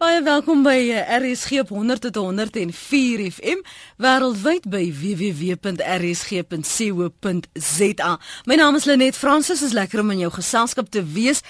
Baie welkom by eh, RSG op 100 tot 104 FM wêreldwyd by www.rsg.co.za. My naam is Lenet Fransis, is lekker om in jou geselskap te wees.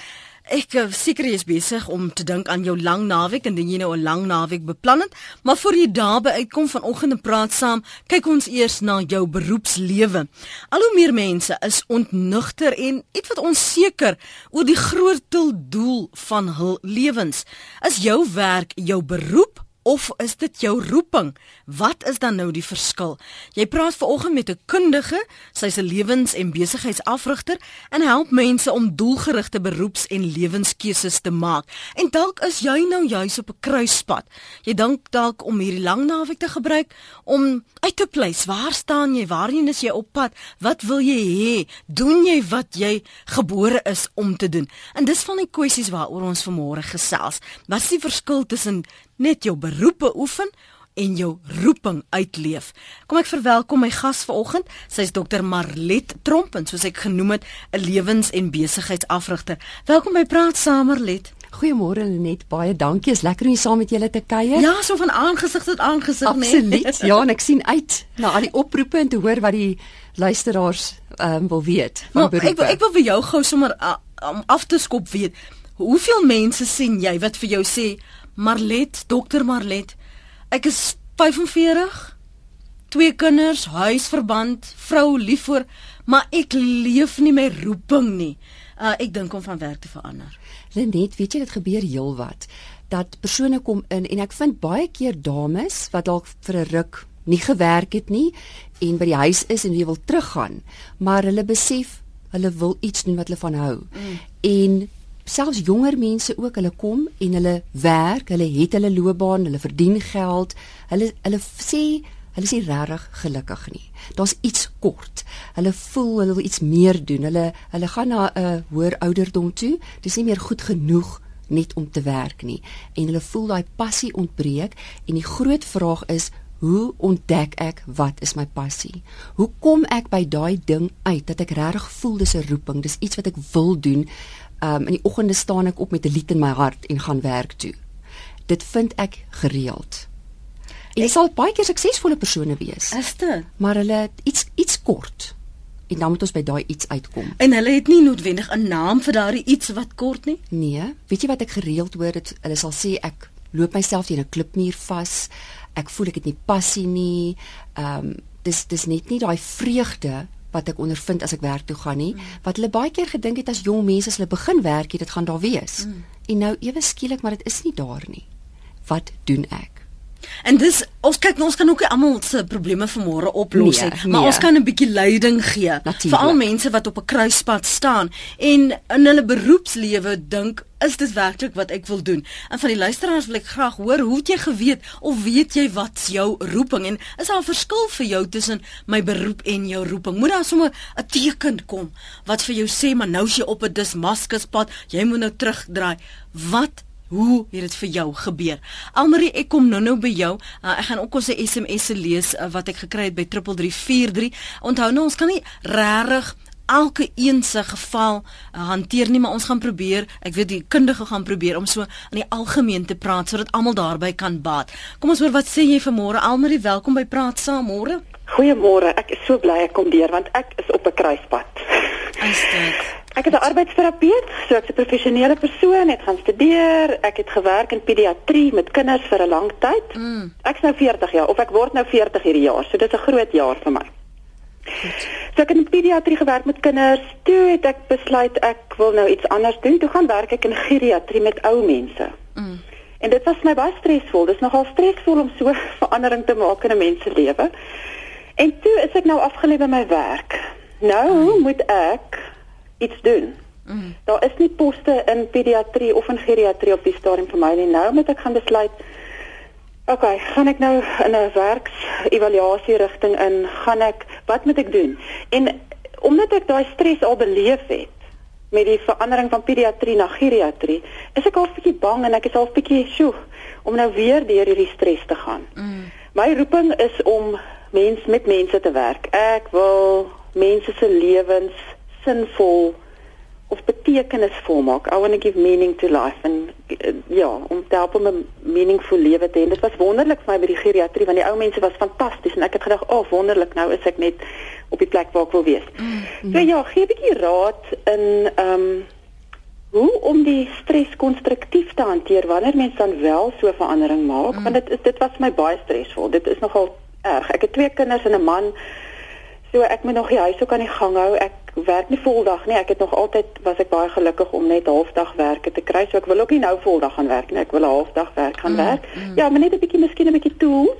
Ek eh, seker jy is besig om te dink aan jou lang naweek en dan jy nou 'n lang naweek beplan het, maar voor jy daarby uitkom vanoggend en praat saam, kyk ons eers na jou beroepslewe. Al hoe meer mense is ontnugter en iets wat onseker oor die groot doel van hul lewens. Is jou werk jou beroep of is dit jou roeping? Wat is dan nou die verskil? Jy praat veraloggend met 'n kundige, sy's 'n lewens- en besigheidsafrigter en help mense om doelgerigte beroeps- en lewenskeuses te maak. En dalk is jy nou juis op 'n kruispunt. Jy dink dalk om hierdie lang naweek te gebruik om uit te pleis. Waar staan jy? Waarheen is jy op pad? Wat wil jy hê? Doen jy wat jy gebore is om te doen? En dis van die kwessies waaroor ons vanmôre gesels. Wat is die verskil tussen net jou beroepe oefen en jou roeping uitleef. Kom ek verwelkom my gas vanoggend. Sy's Dr Marlet Tromp en soos ek genoem het, 'n lewens- en besigheidsafrigter. Welkom by Praat Saam Marlet. Goeiemôre Lenet, baie dankie. Is lekker om saam met julle te kuier. Ja, so van aangesig tot aangesig, nee. Absoluut. Ja, en ek sien uit na al die oproepe en te hoor wat die luisteraars ehm um, wil weet van beroepe. Ek ek wil vir jou gou sommer uh, om af te skop weet. Hoeveel mense sien jy wat vir jou sê Marlet, dokter Marlet. Ek is 45. Twee kinders, huisverband, vrou lief vir, maar ek leef nie my roeping nie. Uh, ek dink om van werk te verander. Lenet, weet jy dit gebeur heelwat dat persone kom in en ek vind baie keer dames wat dalk vir 'n ruk nie gewerk het nie en by die huis is en hulle wil teruggaan, maar hulle besef hulle wil iets doen wat hulle van hou. Mm. En selfs jonger mense ook hulle kom en hulle werk, hulle het hulle loopbaan, hulle verdien geld. Hulle hulle sê hulle is nie regtig gelukkig nie. Daar's iets kort. Hulle voel hulle wil iets meer doen. Hulle hulle gaan na 'n uh, hoër ouderdom toe. Dis nie meer goed genoeg net om te werk nie en hulle voel daai passie ontbreek en die groot vraag is Hoe ontdek ek wat is my passie? Hoe kom ek by daai ding uit dat ek regtig voel dis 'n roeping, dis iets wat ek wil doen um, in die oggende staan ek op met 'n lied in my hart en gaan werk toe. Dit vind ek gereeld. En ek sal baie keer suksesvolle persone wees. Is dit? Maar hulle iets iets kort. En dan moet ons by daai iets uitkom. En hulle het nie noodwendig 'n naam vir daardie iets wat kort nie? Nee. Weet jy wat ek gereeld hoor dit hulle sal sê ek loop myself teen 'n klipmuur vas. Ek voel ek het nie passie nie. Ehm um, dis dis net nie daai vreugde wat ek ondervind as ek werk toe gaan nie, mm. wat hulle baie keer gedink het as jong mense as hulle begin werk, dit gaan daar wees. Mm. En nou ewe skielik, maar dit is nie daar nie. Wat doen ek? En dis ons kyk ons kan ook almal se probleme vanmôre oplos nie, nee, maar nee. ons kan 'n bietjie leiding gee vir al mense wat op 'n kruispunt staan en in hulle beroepslewe dink is dit werklik wat ek wil doen? En van die luisteraars wil ek graag hoor, hoe het jy geweet of weet jy wat jou roeping en is daar 'n verskil vir jou tussen my beroep en jou roeping? Moet daar sommer 'n teken kom wat vir jou sê maar nou is jy op 'n Damaskuspad, jy moet nou terugdraai. Wat Hoe het dit vir jou gebeur? Almarie, ek kom nou-nou by jou. Uh, ek gaan ook ons SMS se lees uh, wat ek gekry het by 3343. Onthou nou, ons kan nie regtig elke een se geval uh, hanteer nie, maar ons gaan probeer, ek weet die kundige gaan probeer om so aan die algemeen te praat sodat almal daarbey kan baat. Kom ons hoor wat sê jy vanmôre Almarie, welkom by Praat Saam môre. Goeiemôre, ek is so bly ek kom deur want ek is op 'n kruispunt. Is dit? Ek is 'n arbeidsterapeut, so ek's 'n professionele persoon, het gaan studeer, ek het gewerk in pediatrie met kinders vir 'n lang tyd. Mm. Ek's nou 40 jaar of ek word nou 40 hierdie jaar, so dit is 'n groot jaar vir my. So ek het in pediatrie gewerk met kinders. Toe het ek besluit ek wil nou iets anders doen. Toe gaan werk ek in geriatrie met ou mense. Mm. En dit was my baie stresvol. Dit is nogal stresvol om so verandering te maak in 'n mens se lewe. En toe is ek nou afgelê by my werk. Nou mm. moet ek iets doen. Mm. Daar is nie poste in pediatrie of in geriatrie op die stadium vir my nie. Nou moet ek gaan besluit OK, gaan ek nou in 'n werksevaluasie rigting in, gaan ek wat moet ek doen? En omdat ek daai stres al beleef het met die verandering van pediatrie na geriatrie, is ek al 'n bietjie bang en ek is al 'n bietjie sjoe om nou weer deur hierdie stres te gaan. Mm. My roeping is om mens met mense te werk. Ek wil mense se lewens sinvol of betekenisvol maak. I want to give meaning to life en uh, ja, om te help om 'n meaningful lewe te hê. Dit was wonderlik vir my by die geriatrie want die ou mense was fantasties en ek het gedink, "Ag, oh, wonderlik, nou is ek net op die plek waar ek wil wees." Mm -hmm. So ja, gee 'n bietjie raad in ehm um, hoe om die stres konstruktief te hanteer wanneer mens dan wel so 'n verandering maak, mm. want dit is dit was vir my baie stresvol. Dit is nogal erg. Ek het twee kinders en 'n man. So ek moet nog die huis ook aan die gang hou. Ek werk nie voldag nie. Ek het nog altyd was ek baie gelukkig om net halfdag werke te kry. So ek wil ook nie nou voldag gaan werk nie. Ek wil 'n halfdag werk gaan mm, werk. Mm. Ja, maar net 'n bietjie miskien 'n bietjie tools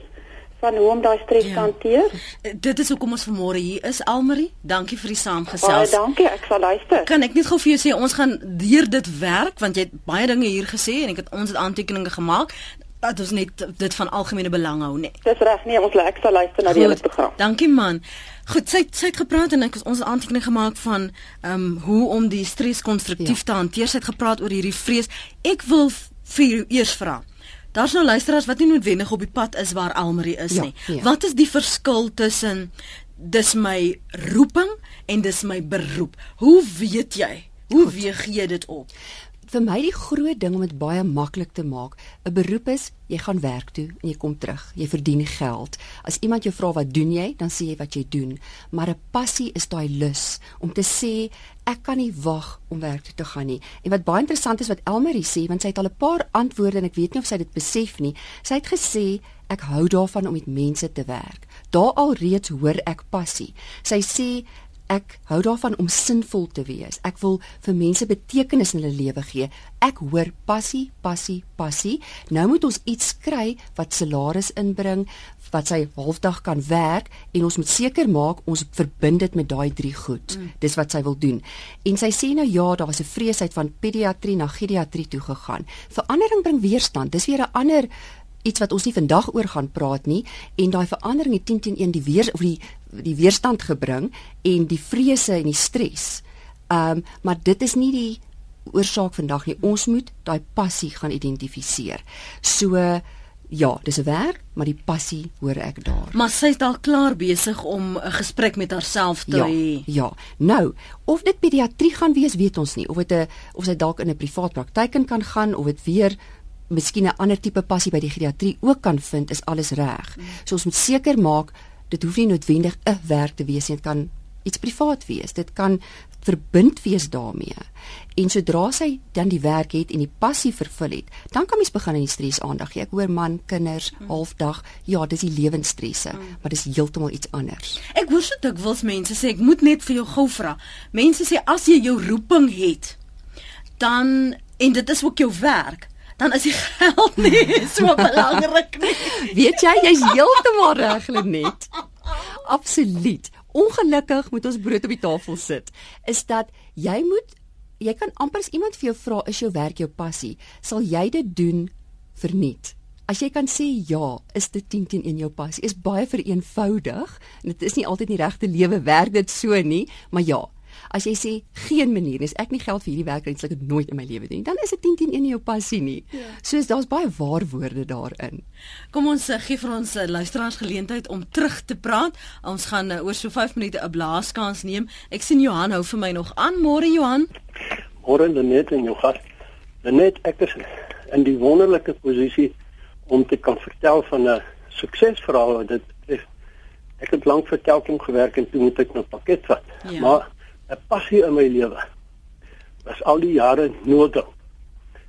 van hoe om daai stres ja. te hanteer. Eh, dit is hoekom ons vanmôre hier is, Almarie. Dankie vir die saamgesels. Baie dankie. Ek sal luister. Kan ek net gou vir jou sê ons gaan deur dit werk want jy het baie dinge hier gesê en ek het ons het aantekeninge gemaak dat ons net dit van algemene belang hou, nee. Dis reg, nee, ons ek sal luister na die hele program. Dankie man. Goed, sy sy het gepraat en ek het ons aantekening gemaak van ehm um, hoe om die stres konstruktief ja. te hanteer. Sy het gepraat oor hierdie vrees. Ek wil vir jou eers vra. Daar's nou luisteraars wat nie noodwendig op die pad is waar Almarie is ja, nie. Ja. Wat is die verskil tussen dis my roeping en dis my beroep? Hoe weet jy? Hoe Goed. weeg jy dit op? Vir my die groot ding om dit baie maklik te maak, 'n beroep is jy gaan werk toe en jy kom terug. Jy verdien geld. As iemand jou vra wat doen jy, dan sê jy wat jy doen. Maar 'n passie is daai lus om te sê ek kan nie wag om werk toe te gaan nie. En wat baie interessant is wat Elmarie sê, want sy het al 'n paar antwoorde en ek weet nie of sy dit besef nie. Sy het gesê ek hou daarvan om met mense te werk. Daar al reeds hoor ek passie. Sy sê ek hou daarvan om sinvol te wees. Ek wil vir mense betekenis in hulle lewe gee. Ek hoor passie, passie, passie. Nou moet ons iets kry wat salaris inbring, wat sy halfdag kan werk en ons moet seker maak ons verbind dit met daai drie goed. Mm. Dis wat sy wil doen. En sy sê nou ja, daar was 'n vreesheid van pediatrie na geriatrie toe gegaan. Verandering bring weerstand. Dis weer 'n ander iets wat ons nie vandag oor gaan praat nie en daai verandering het 10 teen 1 die weer of die die weerstand gebring en die vrese en die stres. Ehm um, maar dit is nie die oorsaak vandag nie. Ons moet daai passie gaan identifiseer. So ja, dis 'n werk, maar die passie hoor ek daar. Maar sy is dalk klaar besig om 'n gesprek met haarself te ja, hê. Ja. Nou, of dit pediatrie gaan wees, weet ons nie. Of dit 'n of sy dalk in 'n privaat praktyk kan gaan of dit weer miskien 'n ander tipe passie by die geriatrie ook kan vind, is alles reg. So ons moet seker maak dit hoef nie noodwendig 'n werk te wees nie, dit kan iets privaat wees. Dit kan verbind wees daarmee. En sodra sy dan die werk het en die passie vervul het, dan kan mens begin aan die stres aandag gee. Ek hoor man, kinders, mm. halfdag, ja, dis die lewensstresse, mm. maar dis heeltemal iets anders. Ek hoor so dikwels mense sê ek moet net vir jou gou vra. Mense sê as jy jou roeping het, dan en dit is ook jou werk, dan is die geld nie so belangrik nie. Weet jy, jy's heeltemal reg, Lenet. Absoluut. Ongelukkig moet ons brood op die tafel sit. Is dat jy moet jy kan amper as iemand vir jou vra is jou werk jou passie, sal jy dit doen verniet. As jy kan sê ja, is dit 10 teen 1 jou passie. Is baie vereenvoudig. Dit is nie altyd die regte lewe werk dit so nie, maar ja, As jy sê geen manier is ek nie geld vir hierdie werk en ek het nooit in my lewe doen nie, dan is dit 10 teen 1 in jou passie nie. Ja. Soos daar's baie waar woorde daarin. Kom ons uh, gee vir ons uh, luisteraars geleentheid om terug te praat. Ons gaan uh, oor so 5 minute 'n blaaskans neem. Ek sien Johan hou vir my nog aan. Môre Johan. Môre net en jou gas. Net ek is in die wonderlike posisie om te kan vertel van 'n suksesverhaal wat dit betref. Ek het lank vir Telkom gewerk en toe moet ek nou pakket vat. Ja. Maar 'n passie in my lewe. Was al die jare nodig.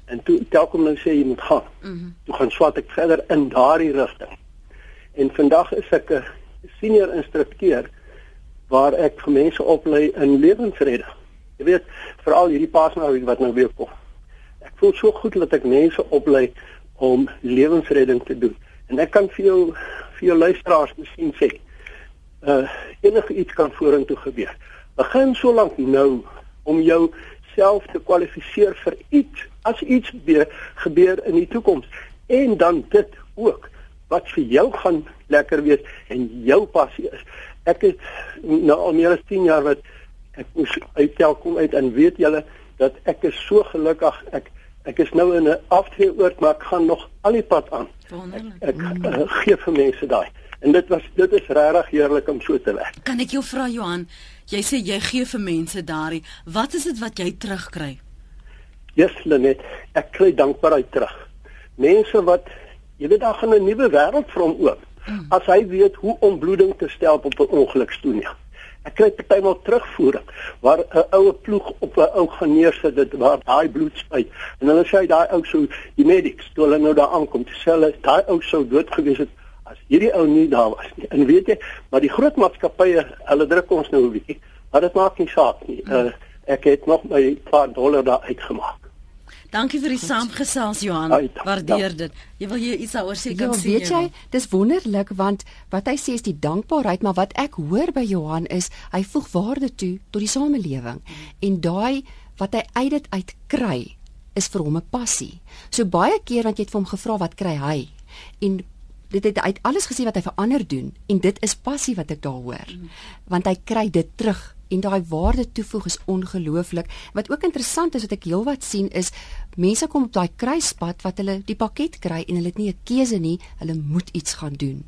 En toe telkom nou sê jy moet gaan. Mm -hmm. Toe gaan swat ek verder in daardie rigting. En vandag is ek 'n senior instrukteur waar ek mense oplei in lewensredde. Jy weet, veral hierdie paasnaweek wat nou weer kom. Ek voel so goed dat ek mense oplei om lewensredding te doen. En ek kan vir jou vir jou luisteraars miskien sê, uh enige iets kan vorentoe gebeur begin so lank nou om jou self te kwalifiseer vir iets as iets gebeur, in die toekoms en dan dit ook wat vir jou gaan lekker wees en jou passie is. Ek het nou al meer as 10 jaar wat ek moes uittel kom uit en weet julle dat ek is so gelukkig ek ek is nou in 'n aftreeoort maar ek gaan nog al die pad aan. Ek, ek uh, gee vir mense daai. En dit was dit is regtig heerlik om so te werk. Kan ek jou vra Johan, Jy sê jy gee vir mense daardie. Wat is dit wat jy terugkry? Yes, Lenet, ek kry dankbaarheid terug. Mense wat jy weet daar gaan 'n nuwe wêreld vir hom oop. Hmm. As hy weet hoe om bloeding te stel op 'n ongelukstoneel. Ek kry partymal terugvoering waar 'n oue ploeg op 'n ou gaan neersit dit waar daai bloed spuit en hulle sê daai ou sou die medics toe hulle nou daar aankom te sê hulle daai ou sou dood gewees het as hierdie ou nie daar was nie. En weet jy, maar die groot maatskappye, hulle druk ons nou 'n bietjie, maar dit maak nie saak nie. Uh, ek het nog my paar dollar daar uitgemaak. Dankie vir die saamgesels Johan. Waardeer dit. Jy wil jy iets daaroor sê kan ja, sê. Weet jy, dis wonderlik want wat hy sê is die dankbaarheid, maar wat ek hoor by Johan is hy voeg waarde toe tot die samelewing. En daai wat hy uit dit uit kry is vir hom 'n passie. So baie keer want jy het vir hom gevra wat kry hy? En dit het uit alles gesê wat hy vir ander doen en dit is passie wat ek daar hoor. Want hy kry dit terug en daai waarde toevoeg is ongelooflik. Wat ook interessant is wat ek heelwat sien is mense kom op daai kruispunt wat hulle die pakket kry en hulle het nie 'n keuse nie, hulle moet iets gaan doen.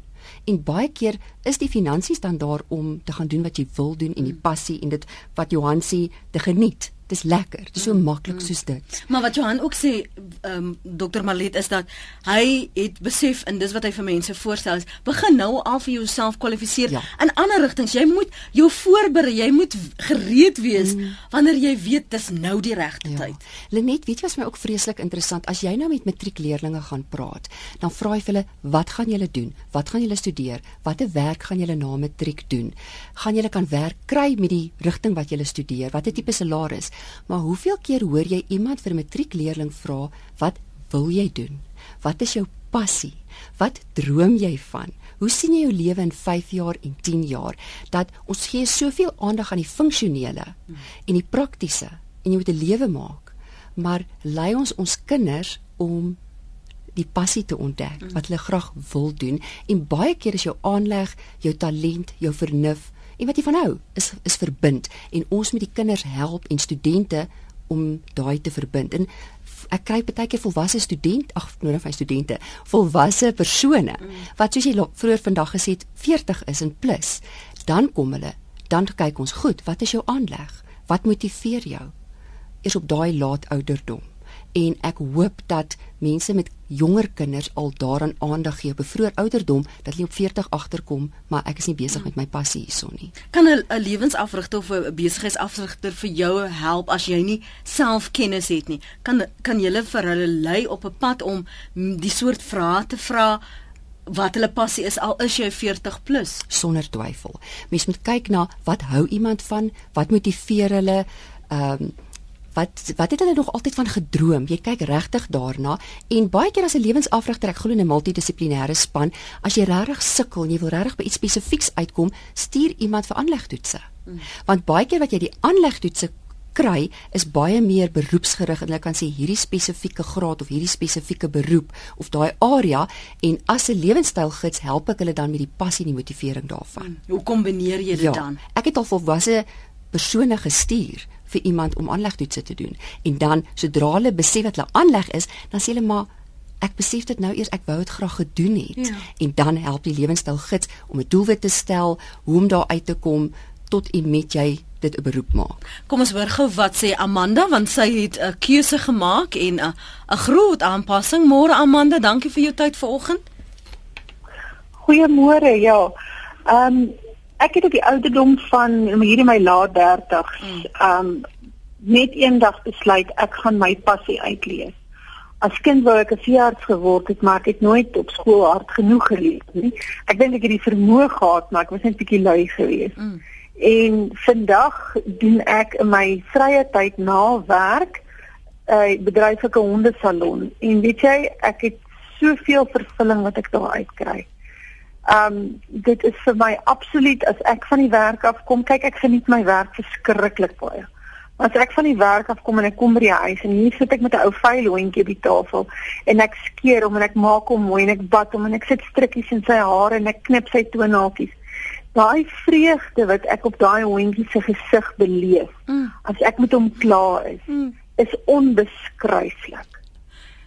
En baie keer is die finansies dan daar om te gaan doen wat jy wil doen en die passie en dit wat Johan sê te geniet. Dis lekker. Dis so mm, maklik mm. soos dit. Maar wat Johan ook sê, ehm um, Dr. Malet is dat hy het besef en dis wat hy vir mense voorstel is, begin nou al vir jouself kwalifiseer ja. in ander rigtings. Jy moet jou voorberei, jy moet gereed wees mm. wanneer jy weet dis nou die regte ja. tyd. Lenet, weet jy wat my ook vreeslik interessant, as jy nou met matriekleerders gaan praat, dan vra jy hulle, "Wat gaan julle doen? Wat gaan julle studeer? Watter werk gaan julle na matriek doen? Gaan julle kan werk kry met die rigting wat julle studeer? Watter tipe salaris?" Maar hoeveel keer hoor jy iemand vir 'n matriekleerling vra, "Wat wil jy doen? Wat is jou passie? Wat droom jy van? Hoe sien jy jou lewe in 5 jaar en 10 jaar?" Dat ons gee soveel aandag aan die funksionele en die praktiese en jy moet 'n lewe maak. Maar lei ons ons kinders om die passie te ontdek wat hulle graag wil doen en baie keer is jou aanleg, jou talent, jou vernuf En wat jy van hou is is verbind en ons moet die kinders help en studente om daai te verbind. En ek kry baie keer volwasse student, ag nou van studente, volwasse persone wat soos jy vroeër vandag gesê het 40 is en plus, dan kom hulle, dan kyk ons goed, wat is jou aanleg? Wat motiveer jou? Is op daai laat ouderdom en ek hoop dat mense met jonger kinders al daaraan aandag gee op 'n vroeë ouderdom dat hulle op 40 agterkom, maar ek is nie besig met my passie hierson nie. Kan 'n lewensafrigter of 'n besigheidsafrigter vir jou help as jy nie self kennis het nie? Kan kan jy vir hulle lei op 'n pad om die soort vrae te vra wat hulle passie is al is jy 40 plus sonder twyfel. Mens moet kyk na wat hou iemand van, wat motiveer hulle, ehm um, wat wat het hulle nog altyd van gedroom? Jy kyk regtig daarna en baie keer as 'n lewensafrigter, ek glo in 'n multidissiplinêre span, as jy regtig sukkel en jy wil regtig by iets spesifieks uitkom, stuur iemand vir aanlegtoetse. Mm. Want baie keer wat jy die aanlegtoetse kry, is baie meer beroepsgerig en hulle kan sê hierdie spesifieke graad of hierdie spesifieke beroep of daai area en as 'n lewenstylgids help ek hulle dan met die passie en die motivering daarvan. Mm. Hoe kombineer jy dit ja, dan? Ek het al volwasse persone gestuur vir iemand om aanlegtoetse te doen. En dan sodra hulle besef wat hulle aanleg is, dan sê hulle maar ek besef dit nou eers ek wou dit graag gedoen het. Ja. En dan help die lewenstyl gids om 'n doelwit te stel, hoe om daar uit te kom tot en met jy dit 'n beroep maak. Kom ons hoor gou wat sê Amanda want sy het 'n keuse gemaak en 'n 'n groot aanpassing. Môre Amanda, dankie vir jou tyd vanoggend. Goeiemôre. Ja. Ehm um, ek het op die ouderdom van hier in my laat 30s mm. um net eendag besluit ek gaan my passie uitleef. As kind wou ek 'n veearts geword het, maar ek het nooit op skool hard genoeg geleer nie. Ek dink ek het die vermoë gehad, maar ek was net 'n bietjie lui geweest. Mm. En vandag doen ek in my vrye tyd na werk 'n uh, bedryflike hondesalon. En weet jy, ek het soveel vervulling wat ek daar uitkry. Ehm um, dit is vir my absoluut as ek van die werk af kom, kyk ek geniet my werk verskriklik baie. As ek van die werk af kom en ek kom by die huis en hier sit ek met 'n ou vuil hondjie op die tafel en ek skeer hom en ek maak hom mooi en ek bad hom en ek sit strikkies in sy hare en ek knip sy toenaaltjies. Daai vreugde wat ek op daai hondjie se gesig beleef mm. as ek met hom klaar is, mm. is onbeskryflik.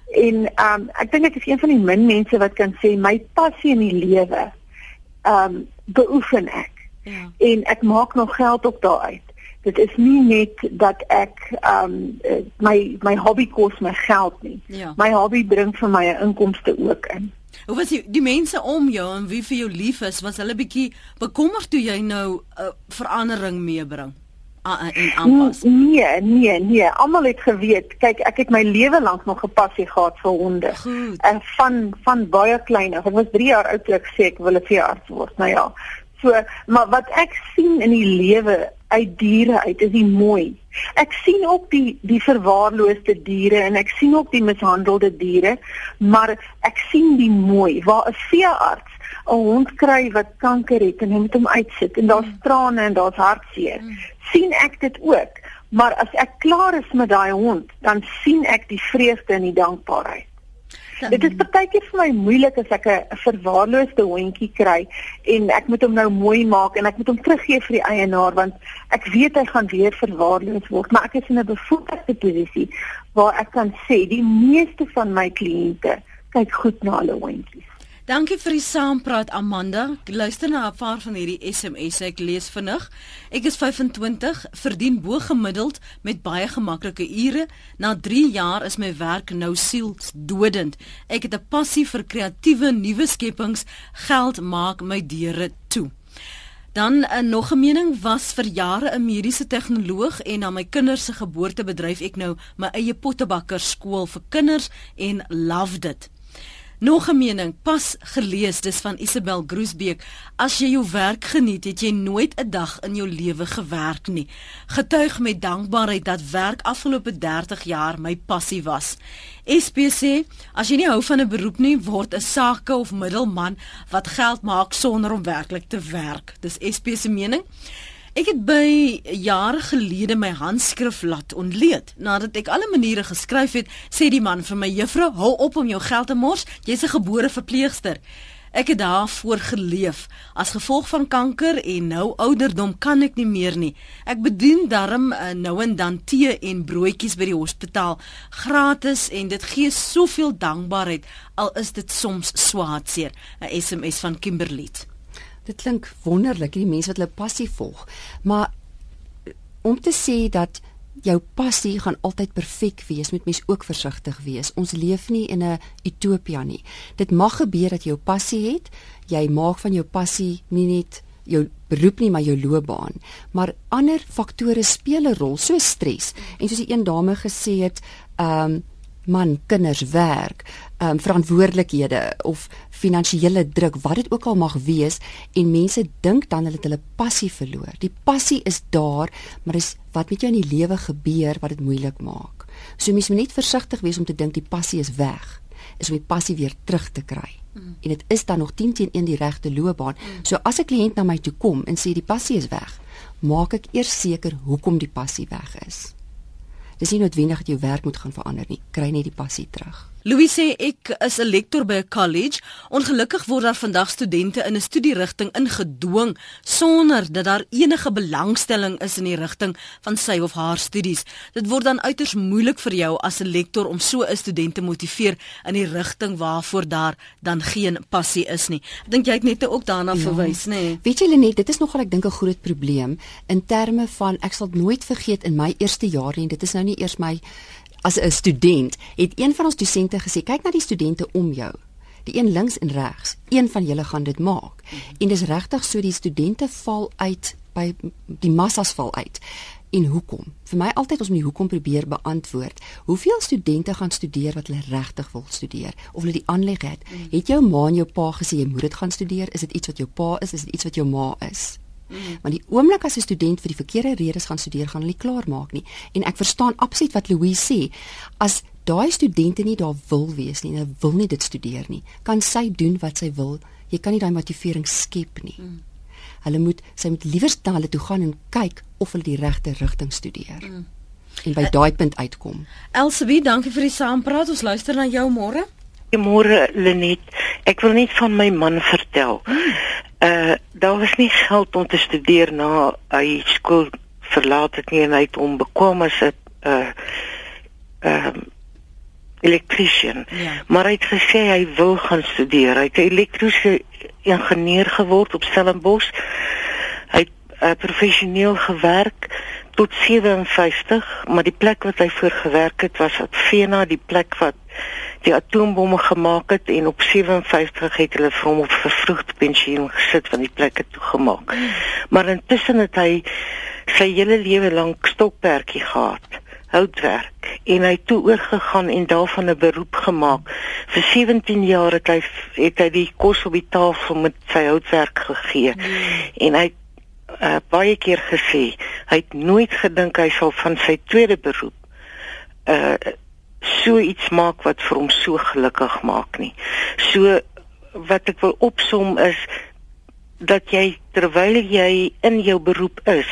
En ehm um, ek dink ek is een van die min mense wat kan sê my passie in die lewe ehm um, beoefen ek. Ja. En ek maak nog geld op daaruit. Dit is nie net dat ek ehm um, my my hobby kos my geld nie. Ja. My hobby bring vir my 'n inkomste ook in. Hoe was die, die mense om jou en wie vir jou lief is, was hulle bietjie bekommerd toe jy nou 'n uh, verandering meebring? En aanpas. Nee, nee, nee. Almal het geweet. Kyk, ek het my lewe lank nog gepassie gehad vir honde. Goed. En van van baie klein af. Ek was 3 jaar oud toe ek sê ek wil 'n veearts word. Nou ja. So, maar wat ek sien in die lewe uit diere uit is die mooi. Ek sien ook die die verwaarloosde diere en ek sien ook die mishandelde diere, maar ek sien die mooi waar 'n veearts 'n hond kry wat kanker het en hy moet hom uitsit en daar's mm. trane en daar's hartseer. Mm. sien ek dit ook. Maar as ek klaar is met daai hond, dan sien ek die vreugde en die dankbaarheid. Ja. Dit is partykeer vir my moeilik as ek 'n verwaarloosde hondjie kry en ek moet hom nou mooi maak en ek moet hom teruggee vir die eienaar want ek weet hy gaan weer verwaarloos word, maar ek is in 'n bevoordeelde posisie waar ek kan sê die meeste van my kliënte kyk goed na hulle hondjies. Dankie vir die saampraat Amanda. Luister na 'n paar van hierdie SMS. Ek lees vinnig. Ek is 25, verdien bo gemiddeld met baie gemaklike ure. Na 3 jaar is my werk nou sielsdodend. Ek het 'n passie vir kreatiewe nuwe skepings. Geld maak my deure toe. Dan 'n uh, nog 'n mening was vir jare 'n mediese tegnoloog en na my kinders se geboorte bedryf ek nou my eie pottebakker skool vir kinders en loved it. Nog 'n mening, pas gelees, dis van Isabel Groesbeek. As jy jou werk geniet, het jy nooit 'n dag in jou lewe gewerk nie. Getuig met dankbaarheid dat werk afgelope 30 jaar my passie was. SPC, as jy nie hou van 'n beroep nie, word 'n sake of middelman wat geld maak sonder om werklik te werk. Dis SPC se mening. Ek het by jare gelede my handskrif laat ontleed. Nadat ek alle maniere geskryf het, sê die man vir my: "Juffrou, hou op om jou geld te mors. Jy's 'n gebore verpleegster." Ek het daarvoor geleef. As gevolg van kanker en nou ouderdom kan ek nie meer nie. Ek bedien darm uh, nou en dan tee en broodjies by die hospitaal gratis en dit gee soveel dankbaarheid al is dit soms swaarseer. 'n SMS van Kimberley. Dit klink wonderlik, die mense wat hulle passie volg. Maar om te sê dat jou passie gaan altyd perfek wees, moet mens ook versigtig wees. Ons leef nie in 'n utopia nie. Dit mag gebeur dat jy jou passie het, jy maak van jou passie nie net jou beroep nie, maar jou loopbaan. Maar ander faktore speel 'n rol, so stres. En soos die een dame gesê het, ehm um, man, kinders, werk, um, verantwoordelikhede of finansiële druk, wat dit ook al mag wees en mense dink dan hulle het hulle passie verloor. Die passie is daar, maar dis wat met jou in die lewe gebeur wat dit moeilik maak. So mense moet net versigtig wees om te dink die passie is weg. Is om die passie weer terug te kry. Mm. En dit is dan nog 10 teen 1 die regte loopbaan. Mm. So as 'n kliënt na my toe kom en sê die passie is weg, maak ek eers seker hoekom die passie weg is. Dis nie noodwendig dat jou werk moet gaan verander nie. Kry net die passie terug. Louis sê ek is 'n lektor by 'n college. Ongelukkig word daar vandag studente in 'n studierigting ingedwing sonder dat daar enige belangstelling is in die rigting van sy of haar studies. Dit word dan uiters moeilik vir jou as 'n lektor om so 'n student te motiveer in die rigting waarvoor daar dan geen passie is nie. Ek dink jy het net ook daarna ja. verwys, nê? Nee. Weet jy Lenet, dit is nogal ek dink 'n groot probleem in terme van ek sal nooit vergeet in my eerste jaar nie. Dit is nou nie eers my as 'n student het een van ons dosente gesê kyk na die studente om jou. Die een links en regs een van julle gaan dit maak. Mm -hmm. en dis regtig so die studente val uit by die massas val uit. En hoekom? Vir my altyd ons moet die hoekom probeer beantwoord. Hoeveel studente gaan studeer wat hulle regtig wil studeer? Of hulle die aanleg het. Mm. -hmm. het jou ma en jou pa gesê jy moet dit gaan studeer. Is dit iets wat jou pa is? Is dit iets wat jou ma is Mm. Want die oomblik as 'n student vir die verkeerde redes gaan studeer, gaan hulle nie klaar maak nie. En ek verstaan absoluut wat Louise sê. As daai studente nie daar wil wees nie, hulle wil nie dit studeer nie, kan sy doen wat sy wil. Jy kan nie daai motivering skep nie. Mm. Hulle moet sy moet liewer na hulle toe gaan en kyk of hulle die regte rigting studeer. Mm. En by daai punt uitkom. Elsabie, dankie vir die saampraat. Ons luister na jou môre. Môre Lenet, ek wil net van my man vertel. Mm uh daar was nie geld om te studeer na hy skool verlaat het nie en hy het hom bekom as 'n uh ehm uh, elektriesien. Ja. Maar hy het gesê hy wil gaan studeer. Hy het 'n elektriese ingenieur geword op Stellenbosch. Hy het uh, professioneel gewerk tot 57, maar die plek wat hy voor gewerk het was op Vena, die plek wat die atoombomme gemaak het en op 57 het hulle vir hom op vervroegde pensioen gesit van die plekke toegemaak. Maar intussen het hy sy hele lewe lank stokperdjie gehad houtwerk en hy toe oorgegaan en daarvan 'n beroep gemaak. Vir 17 jaar het hy het hy die kos op die tafel met sy houtwerk gegee. Mm. En hy uh, baie keer gesê hy het nooit gedink hy sal van sy tweede beroep uh so iets maak wat vir hom so gelukkig maak nie. So wat ek wil opsom is dat jy terwyl jy in jou beroep is,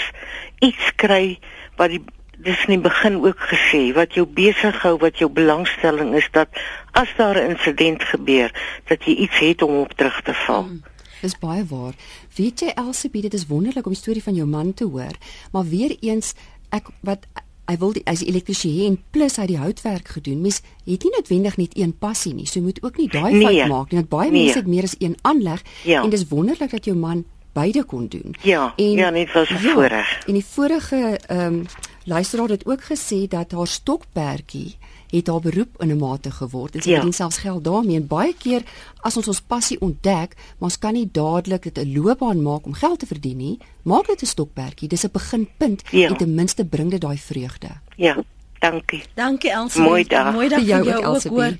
iets kry wat die dis in die begin ook gesê wat jou besig hou, wat jou belangstelling is dat as daar 'n insident gebeur, dat jy iets het om op terug te val. Hmm. Dis baie waar. Weet jy Elsie, dit is wonderlik om die storie van jou man te hoor, maar weer eens ek wat hy wil die as elektriesien plus hy die houtwerk gedoen. Mens het nie noodwendig net een passie nie. So moet ook nie daai nee, fout maak nie. Want baie nee. mense het meer as een aanleg ja. en dis wonderlik dat jou man beide kon doen. Ja, en, ja, net was ja, voorreg. En die vorige ehm um, luisteraar het ook gesê dat haar stokperdjie het haar beroep in 'n mate geword. En sy ja. verdien selfs geld daarmee. En baie keer as ons ons passie ontdek, maar ons kan nie dadelik dit 'n loopbaan maak om geld te verdien nie. Maak dit 'n stokperdjie. Dis 'n beginpunt ja. en ten minste bring dit daai vreugde. Ja, dankie. Dankie Elsie. Mooi dag. Mooi dag vir jou, jou ook hoor.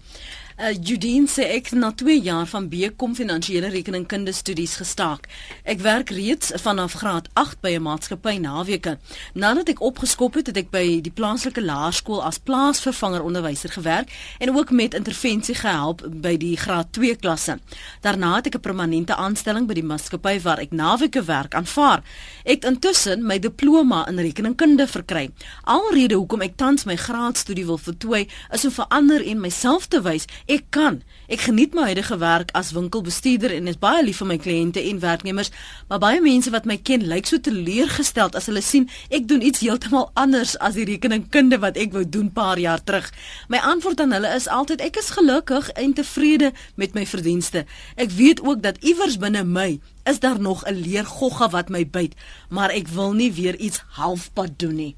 Uh, Judine sê ek na 2 jaar van BCom finansiële rekeningkunde studies gestaak. Ek werk reeds vanaf graad 8 by 'n maatskappy naweke. Nadat ek opgeskop het, het ek by die plaaslike laerskool as plaasvervanger onderwyser gewerk en ook met intervensie gehelp by die graad 2 klasse. Daarna het ek 'n permanente aanstelling by die maatskappy waar ek naweke werk aanvaar. Ek het intussen my diploma in rekeningkunde verkry. Alrede hoekom ek tans my graadstudie wil voltooi, is om vir ander en myself te wys Ek kan. Ek geniet my huidige werk as winkelbestuurder en is baie lief vir my kliënte en werknemers, maar baie mense wat my ken, lyk so teleurgesteld as hulle sien ek doen iets heeltemal anders as die rekeningkunde wat ek wou doen paar jaar terug. My antwoord aan hulle is altyd ek is gelukkig en tevrede met my verdienste. Ek weet ook dat iewers binne my is daar nog 'n leergogga wat my byt, maar ek wil nie weer iets halfpad doen nie.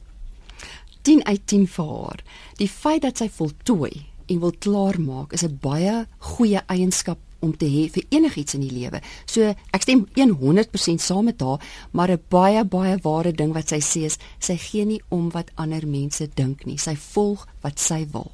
10 uit 10 vir haar. Die feit dat sy voltooi en wil klaarmaak is 'n baie goeie eienskap om te hê vir enigiets in die lewe. So ek stem 100% saam met haar, maar 'n baie baie ware ding wat sy sê is sy gee nie om wat ander mense dink nie. Sy volg wat sy wil.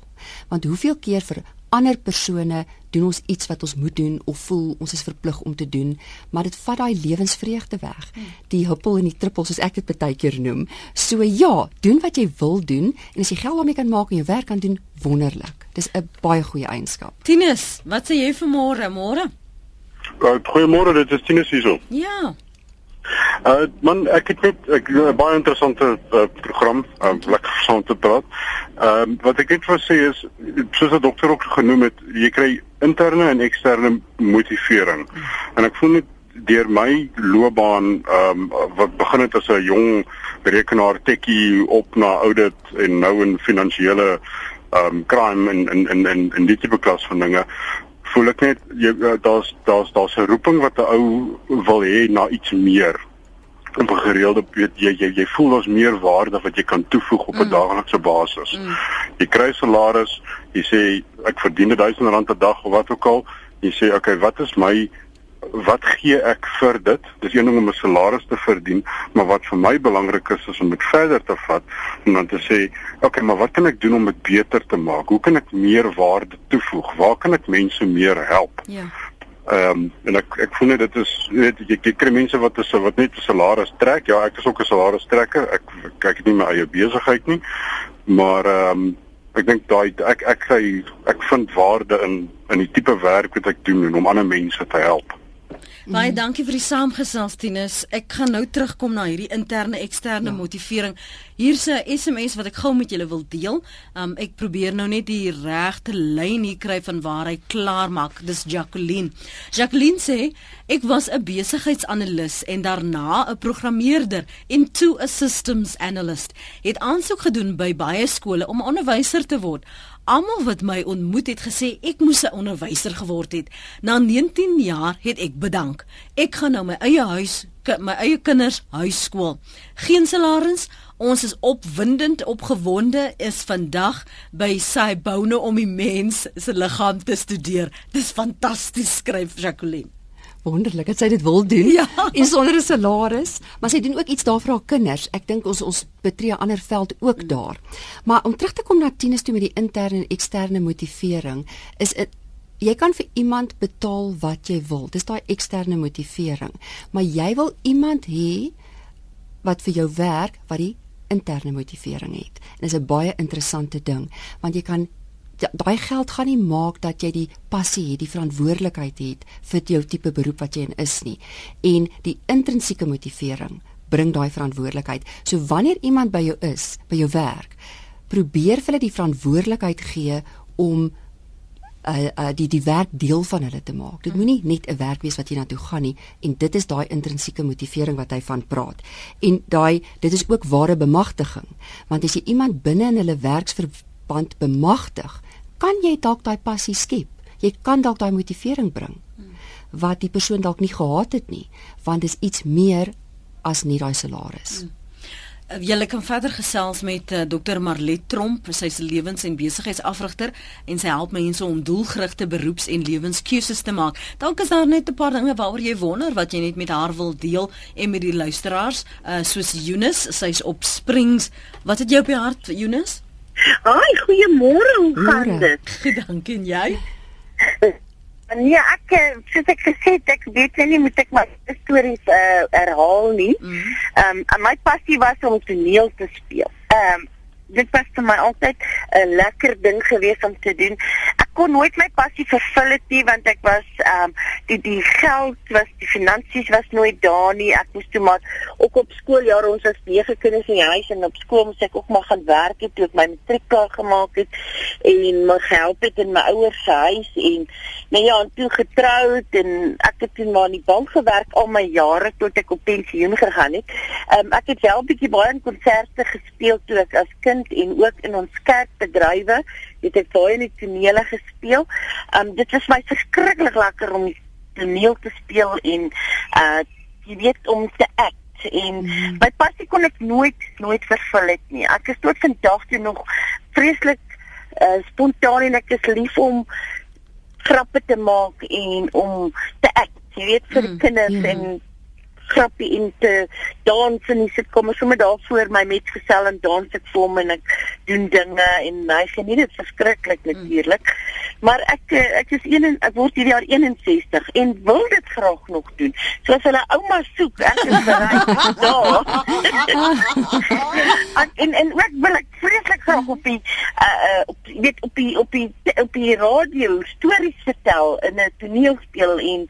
Want hoeveel keer vir ander persone doen ons iets wat ons moet doen of voel ons is verplig om te doen, maar dit vat daai lewensvreugde weg. Die huppel en die trippel soos ek dit baie keer noem. So ja, doen wat jy wil doen en as jy geld daarmee kan maak en jou werk kan doen, wonderlik. Dis 'n baie goeie eienskap. Tinus, wat sê jy vir môre? Môre? Uh, Goeiemôre, dit is Tinus hierso. Ja. Uh man, ek het net ek 'n baie interessante uh, program, uh, lekker saam te praat. Ehm uh, wat ek net wil sê is soos die dokter ook genoem het, jy kry interne en eksterne motivering. En ek voel net deur my loopbaan ehm um, wat begin het as 'n jong rekenaar tekkie op na audit en nou in finansiële ehm um, crime en en en en in die tipe klas van dinge voel ek net jy eh, daar's daar's daar's 'n roeping wat 'n ou wil hê na iets meer op 'n gereelde weet jy jy jy voel ons meer waarde wat jy kan toevoeg op 'n mm. daaglikse basis. Mm. Jy kry salaris, jy sê ek verdien 1000 rand 'n dag of wat ook al. Jy sê okay, wat is my wat gee ek vir dit? Dis een ding om 'n salaris te verdien, maar wat vir my belangrik is is om dit verder te vat en dan te sê, "Oké, okay, maar wat kan ek doen om dit beter te maak? Hoe kan ek meer waarde toevoeg? Waar kan ek mense meer help?" Ja. Ehm um, en ek ek voel net dit is weet jy, jy kry mense wat is wat net 'n salaris trek. Ja, ek is ook 'n salaris trekker. Ek kyk nie my eie besigheid nie. Maar ehm um, ek dink daai ek ek ek ek vind waarde in in die tipe werk wat ek doen en om ander mense te help. Baie mm. dankie vir die saamgesels Tinus. Ek gaan nou terugkom na hierdie interne eksterne ja. motivering. Hier's 'n SMS wat ek gou met julle wil deel. Um ek probeer nou net die regte lyn hier kry van waar hy klaar maak. Dis Jacqueline. Jacqueline sê ek was 'n besigheidsanalis en daarna 'n programmeerder en toe 'n systems analyst. Het aansoek gedoen by baie skole om onderwyser te word. Almal wat my ontmoet het gesê ek moes 'n onderwyser geword het. Na 19 jaar het ek bedank. Ek gaan nou my eie huis, my eie kinders huiskool. Geen salaris. Ons is opwindend opgewonde is vandag by Saibone om die mens se liggaam te studeer. Dis fantasties skryf Jacqueline wonderlik dat sy dit wil doen ja. en sonder 'n salaris, maar sy doen ook iets daar vir haar kinders. Ek dink ons ons betree 'n ander veld ook daar. Maar om terug te kom na Tinus toe met die interne en eksterne motivering, is dit jy kan vir iemand betaal wat jy wil. Dis daai eksterne motivering. Maar jy wil iemand hê wat vir jou werk wat die interne motivering het. En dis 'n baie interessante ding, want jy kan daai geld gaan nie maak dat jy die passie het, die verantwoordelikheid het vir jou tipe beroep wat jy in is nie. En die intrinsieke motivering bring daai verantwoordelikheid. So wanneer iemand by jou is, by jou werk, probeer hulle die verantwoordelikheid gee om uh, uh die die werk deel van hulle te maak. Dit moenie net 'n werk wees wat jy na toe gaan nie en dit is daai intrinsieke motivering wat hy van praat. En daai dit is ook ware bemagtiging. Want as jy iemand binne in hulle werksverband bemagtig, kan jy dalk daai passie skep. Jy kan dalk daai motivering bring wat die persoon dalk nie gehad het nie, want dit is iets meer as net daai salaris. Hmm. Julle kan verder gesels met uh, eh, Dr Marlet Tromp, sy is lewens- en besigheidsafrigter en sy help mense om doelgerigte beroeps- en lewenskeuses te maak. Dalk is daar net 'n paar dinge waaroor jy wonder wat jy net met haar wil deel en met die luisteraars, uh, soos Eunice, sy's op Springs. Wat het jy op die hart, Eunice? Haai, goeiemôre, hoe gaan dit? Dankie en jy? Nee, ek eh, soos ek gesê het, ek weet nie moet ek my stories uh, herhaal nie. Mhm. Ehm mm um, my passie was om toneel te speel. Ehm um, dit was vir my altyd 'n lekker ding gewees om te doen kon nooit my passie vervul het nie want ek was ehm um, die die geld was die finansies was nooit daar nie. Ek moes toe maar ook op skooljare ons was nege kinders in die huis en op skool moes ek ook maar gaan werk het toe ek my matriek klaar gemaak het en my gehelp het in my ouers se huis en nou ja en toe getroud en ek het toe maar in die bank gewerk al my jare tot ek op pensioen gegaan het. Ehm um, ek het wel 'n bietjie baie konserte gespeel toe ek as kind en ook in ons kerkbedrywe het ek baie in die tonele gespeel. Um dit is my verskriklik lekker om toneel te speel en uh jy weet om te act en mm. my passie kon ek nooit nooit vervul het nie. Ek is tot vandag toe nog vreeslik uh spontaan en ek is lief om grappe te maak en om te act. Jy weet vir mm, kinders yeah. en grappie en te dans en sit kom ons sommer daar voor my met gesel en dans ek vir hom en ek doen dinge en hy geniet dit verskriklik mm. natuurlik. Maar ek ek is een en ek word hierdie jaar 61 en wil dit graag nog doen. So as hulle ouma soek, ek is bereid. Ja. en en ek wil ek vreeslik graag op die uh op weet op die op die op die radio stories vertel in 'n toneelspel en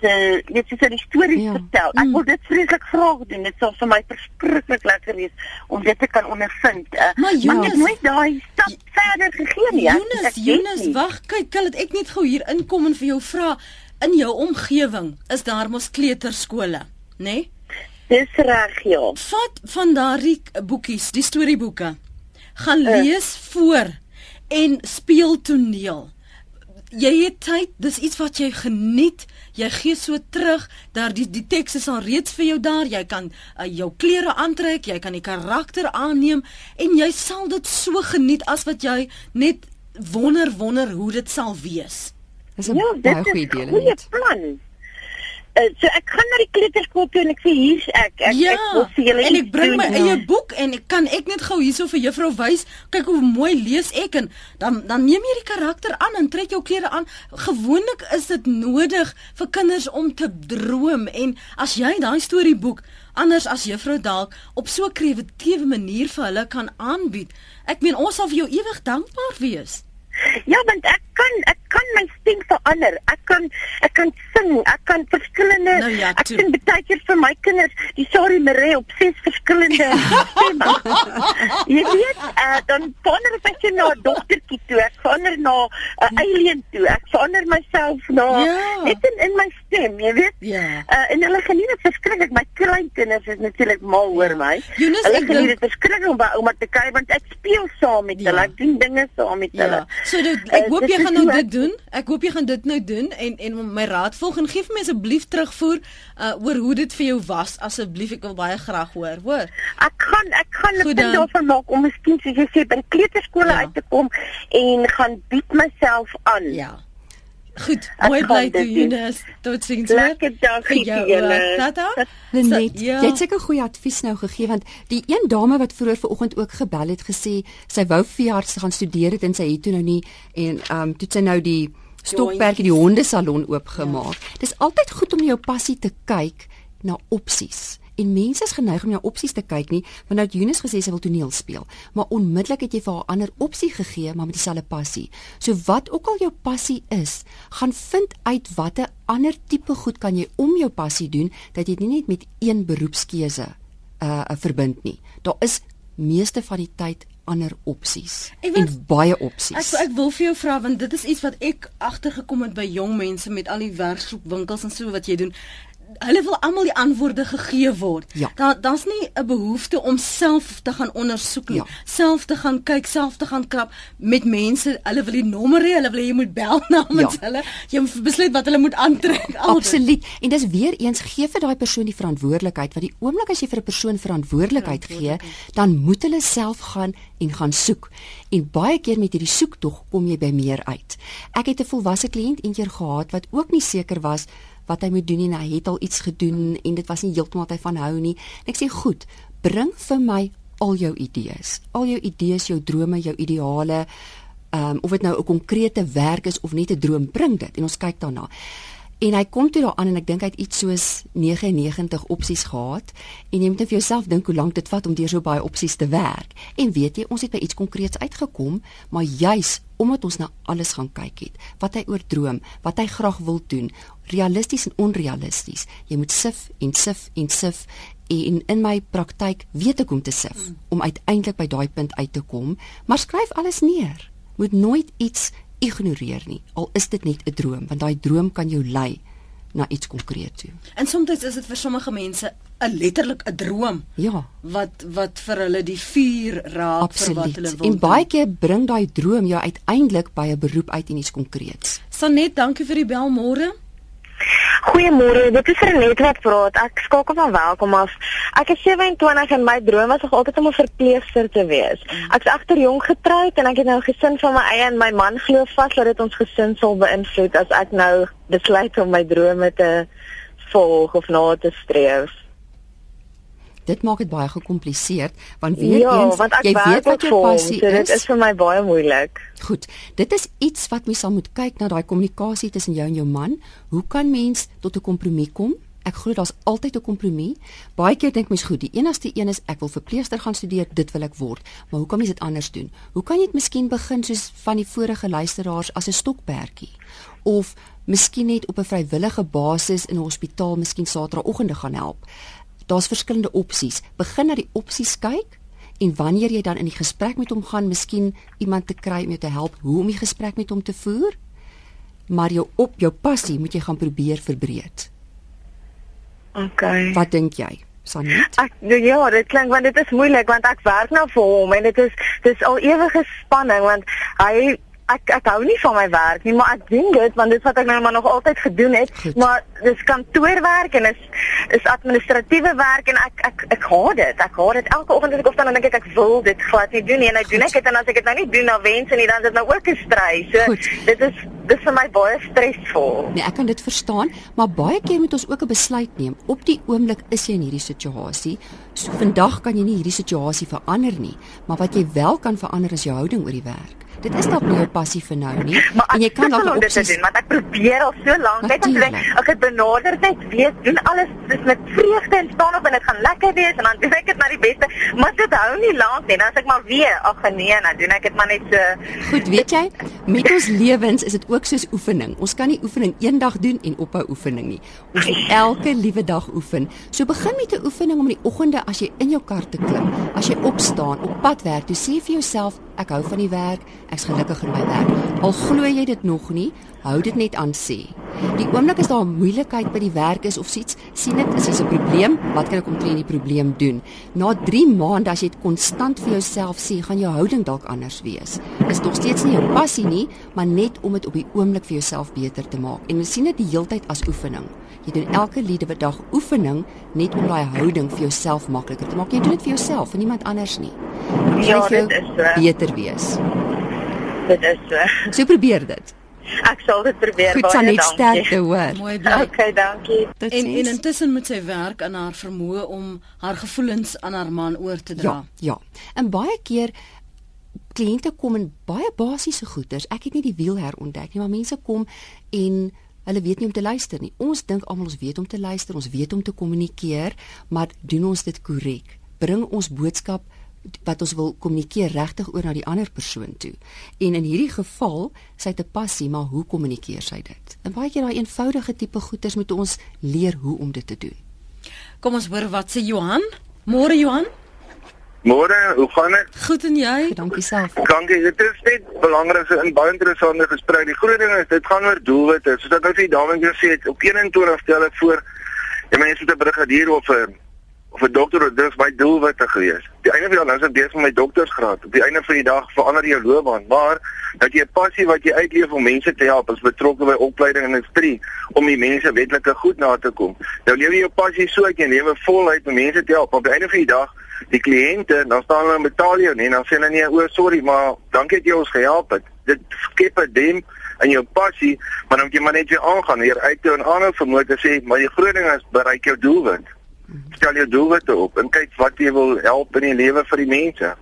te net so 'n storie ja. vertel. Ek mm. wil dit vreeslik graag doen. Dit sal vir my verskriklik lekker wees om dit te kan ondervind. Uh, maar Jonas, ek het nooit daai stap verder gegee nie. Jonas, Jonas, wag, kyk, kan dit ek net gou hier inkom en vir jou vra in jou omgewing is daar mos kleuterskole, né? Nee? Dis reg, ja. Vat van daardie boekies, die storieboeke. Gaan eh. lees uh. voor en speel toneel jy het tyd, dis iets wat jy geniet. Jy gee so terug dat die die teks is al reeds vir jou daar. Jy kan uh, jou klere aantrek, jy kan die karakter aanneem en jy sal dit so geniet as wat jy net wonder wonder hoe dit sal wees. Dis 'n ja, baie goeie idee. Goeie plan. Uh, so ek gaan na die kleuterskool toe en ek sê hier's ek. Ek ja, ek wil vir julle en ek bring my eie boek en ek kan ek net gou hierso vir juffrou wys kyk hoe mooi lees ek en dan dan neem jy die karakter aan en trek jou klere aan. Gewoonlik is dit nodig vir kinders om te droom en as jy daai storieboek anders as juffrou dalk op so 'n kreatiewe manier vir hulle kan aanbied. Ek meen ons sal vir jou ewig dankbaar wees. Ja, want ek kan ek kan my stem verander. Ek kan ek kan sing. Ek kan verskillende Nou ja, ek sing baie keer vir my kinders die Sorry Marie op ses verskillende stemme. Jy weet, uh, dan verander ek net na 'n dogtertjie toe. Ek verander na 'n alien toe. Ek verander myself na Ja. net in, in my stem, jy weet. Ja. Uh, en hulle geniet dit verskriklik. My kleinkinders is natuurlik mal oor my. Jonas, hulle geniet dit verskriklik om by ouma te kuier want ek speel saam met Ja. hulle. Ek doen dinge saam met hulle. Ja. So dit, ek Eh, hoop dit jy gaan nou dit doen. Ek hoop jy gaan dit nou doen en en my raad volg en gee vir my asseblief terugvoer uh, oor hoe dit vir jou was asseblief. Ek wil baie graag hoor, hoor. Ek gaan ek gaan 'n punt daarvan maak om miskien soos jy sê by kleuterskole Ja. uit te kom en gaan bied myself aan. Ja. Goed, mooi bly toe. Jonas. Tot sins. hoor. Lekker dag Vir jou vir julle. Tata. Lenet, Sa- ja. jy het seker goeie advies nou gegee want die een dame wat vroeër vanoggend ook gebel het gesê sy wou veearts gaan studeer het en sy het toe nou nie en ehm um, toe sy nou die stokperdjie die hondesalon oopgemaak. Ja. Dis altyd goed om jou passie te kyk na opsies. En mense is geneig om na opsies te kyk nie, want nou het Eunice gesê sy wil toneel speel, maar onmiddellik het jy vir haar 'n ander opsie gegee, maar met dieselfde passie. So wat ook al jou passie is, gaan vind uit watter ander tipe goed kan jy om jou passie doen dat jy dit nie net met een beroepskeuse uh, verbind nie. Daar is meeste van die tyd ander opsies Ek wil- en baie Ek opsies. ek wil vir jou vra want dit is iets wat ek agtergekom het by jong mense met al die werksoekwinkels en so wat jy doen. Hulle wil almal die antwoorde gegee word. Ja. Daar daar's nie 'n behoefte om self te gaan ondersoek nie. Ja. Self te gaan kyk, self te gaan krap met mense. Hulle wil die nommer hê, hulle wil jy moet bel namens Ja. hulle. Jy moet besluit wat hulle moet aantrek. Dit. Absoluut. En dis weer eens gee vir daai persoon die verantwoordelikheid want die oomblik as jy vir 'n persoon verantwoordelikheid gee, dan moet hulle self gaan en gaan soek. En baie keer met hierdie soektog kom jy by meer uit. Ek het 'n volwasse kliënt eendag gehad wat ook nie seker was wat hy moet doen en hy het al iets gedoen en dit was nie heeltemal wat hy van hou nie. En ek sê goed, bring vir my al jou idees. Al jou idees, jou drome, jou ideale, ehm um, of dit nou 'n konkrete werk is of net 'n droom, bring dit en ons kyk daarna. En hy kom toe daaraan en ek dink hy het iets soos 99 opsies gehad en jy moet net vir jouself dink hoe lank dit vat om deur so baie opsies te werk. En weet jy, ons het by iets konkreets uitgekom, maar juis omdat ons na alles gaan kyk het, wat hy oor droom, wat hy graag wil doen, realisties en onrealisties. Jy moet sif en sif en sif en in my praktyk weet ek hoe om te sif mm. om uiteindelik by daai punt uit te kom, maar skryf alles neer. Moet nooit iets ignoreer nie. Al is dit net 'n droom, want daai droom kan jou lei na iets konkreet toe. En soms is dit vir sommige mense 'n letterlik 'n droom Ja, wat wat vir hulle die vuur raak vir wat hulle absoluut. wil. En baie keer bring daai droom jou uiteindelik by 'n beroep uit en iets konkreets. Sanet, dankie vir die bel môre. Goeiemôre, dit is Renet wat praat. Ek skakel van welkom af. Ek is 27 en my droom was nog altyd om 'n verpleegster te wees. Ek's agter jong getroud en ek het nou 'n gesin van my eie en my man glo vas dat dit ons gesin sal beïnvloed as ek nou besluit om my drome te volg of na te streef. Dit maak dit baie gekompliseerd want weer ja, eens want jy weet wat jou passie so dit is. is vir my baie moeilik. Goed. Dit is iets wat mens sal moet kyk na daai kommunikasie tussen jou en jou man. Hoe kan mens tot 'n kompromie kom? Ek glo daar's altyd 'n kompromie. Baie keer dink mens goed, die enigste een is ek wil verpleegster gaan studeer, dit wil ek word. Maar hoe kan mens dit anders doen? Hoe kan jy dit miskien begin soos van die vorige luisteraars as 'n stokperdjie? Of miskien net op 'n vrywillige basis in 'n hospitaal miskien Saterdagoggende gaan help. Daar's verskillende opsies. Begin na die opsies kyk en wanneer jy dan in die gesprek met hom gaan, miskien iemand te kry om jou te help hoe om die gesprek met hom te voer. Maar jou op jou passie moet jy gaan probeer verbreed. Okay. Wat dink jy? Sanet? Ek ja, dit klink want dit is moeilik want ek werk nou vir hom en dit is dis al ewige spanning want hy ek ek hou nie van my werk nie, maar ek doen dit want dit is wat ek nou maar nog altyd gedoen het. Goed. Maar dis kantoorwerk en is is administratiewe werk en ek ek ek haat dit. Ek haat dit elke oggend as ek opstaan dan dink ek ek wil dit glad nie doen nie en nou doen ek dit en as ek dit nou nie doen dan wens en nie dan is dit nou ook 'n strys. So Goed. dit is dis vir my baie stresvol. Nee, ek kan dit verstaan, maar baie keer moet ons ook 'n besluit neem. Op die oomblik is jy in hierdie situasie. So vandag kan jy nie hierdie situasie verander nie, maar wat jy wel kan verander is jou houding oor die werk. Dit is dalk nie jou passie vir nou nie Maar en jy kan dalk dit opsies doen, want ek probeer al so lank net om te dink, ek het benader net weet, doen alles dis met vreugde en staan op en dit gaan lekker wees en dan doen ek dit na die beste. Maar dit hou nie lank nie. Dan as ek maar weer, ag nee, dan doen ek dit maar net so. Goed, weet jy, met ons lewens is dit ook soos oefening. Ons kan nie oefening eendag doen en ophou oefening nie. Ons moet elke liewe dag oefen. So begin met 'n oefening om in die oggende as jy in jou kar te klim, as jy opstaan, op pad werk, toe sê vir jouself, ek hou van die werk, ek's gelukkig in my werk. Al glo jy dit nog nie, hou dit net aan sê. Die oomblik as daar 'n moeilikheid by die werk is of iets, sien dit dis 'n probleem, wat kan ek omtrent die probleem doen? Na 3 maande as jy dit konstant vir jouself sê, gaan jou houding dalk anders wees. Is nog steeds nie jou passie nie, maar net om dit op die oomblik vir jouself beter te maak. En ons sien dit die heeltyd as oefening. Jy doen elke liewe dag oefening net om daai houding vir jouself makliker te maak. Jy doen dit vir jouself en niemand anders nie. Dit Ja, dit is so. beter wees. Dit is so. So probeer dit. Ek sal dit probeer Goed, baie dankie. sterkte hoor. Mooi bly. Okay, dankie. Dit En en intussen moet sy werk aan haar vermoë om haar gevoelens aan haar man oor te dra. Ja, ja. En baie keer kliënte kom in baie basiese goeders. Ek het nie die wiel herontdek nie, maar mense kom en hulle weet nie om te luister nie. Ons dink almal ons weet om te luister, ons weet om te kommunikeer, maar doen ons dit korrek? Bring ons boodskap wat ons wil kommunikeer regtig oor na die ander persoon toe. En in hierdie geval, sy het 'n passie, maar hoe kommunikeer sy dit? En baie keer daai eenvoudige tipe goeders moet ons leer hoe om dit te doen. Kom ons hoor wat sê Johan. Môre Johan. Môre, hoe gaan dit? Goed en jy? Dankie self. Dankie. Dit is net belangrik so 'n baie interessante gesprek. Die groot ding is dit gaan oor doelwitte. Soos ek nou vir die dame gesê het, op 21 stel ek voor jy mense met 'n brigadier of 'n of 'n dokter, dit is my doelwitte gewees. Die einde van die dag is ek besig met my doktorsgraad. Op die einde van die dag verander jou loopbaan, maar dat jy 'n passie wat jy uitleef om mense te help, is betrokke by opleiding en industrie om die mense wetlike goed na te kom. Nou lewe jy jou passie so uit en lewe voluit om mense te help. Op die einde van die dag die kliënte, dan staan hulle en betaal jou nie en dan sê hulle nee, o, sorry, maar dankie dat jy ons gehelp het. Dit skep 'n dem in jou passie, maar dan moet jy maar net weer aangaan, hier uit jou en aanhou vermoed te sê, maar die groot ding is bereik jou doelwit. Stel jou doelwitte op en kyk wat jy wil help in die lewe vir die mense.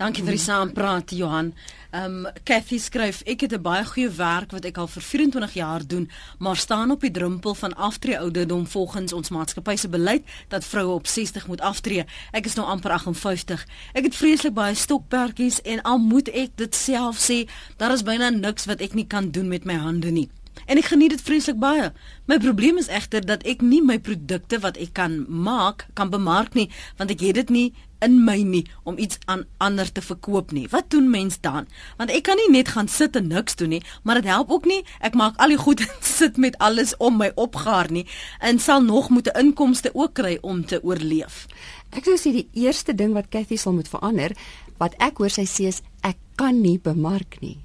Dankie vir die saampraat Johan. Ehm um, Cathy skryf ek het 'n baie goeie werk wat ek al vir 24 jaar doen, maar staan op die drempel van aftree ouderdom volgens ons maatskappy se beleid dat vroue op 60 moet aftree. Ek is nou amper 58. Ek het vreeslik baie stokperdjies en al moet ek dit self sê, daar is byna niks wat ek nie kan doen met my hande nie. En ek geniet dit vreeslik baie. My probleem is egter dat ek nie my produkte wat ek kan maak kan bemark nie, want ek het dit nie in my nie om iets aan ander te verkoop nie. Wat doen mens dan? Want ek kan nie net gaan sit en niks doen nie, maar dit help ook nie. Ek maak al die goed en sit met alles om my opgaar nie en sal nog moet 'n inkomste ook kry om te oorleef. Ek sou sê die eerste ding wat Cathy sal moet verander, wat ek hoor sy sê is ek kan nie bemark nie.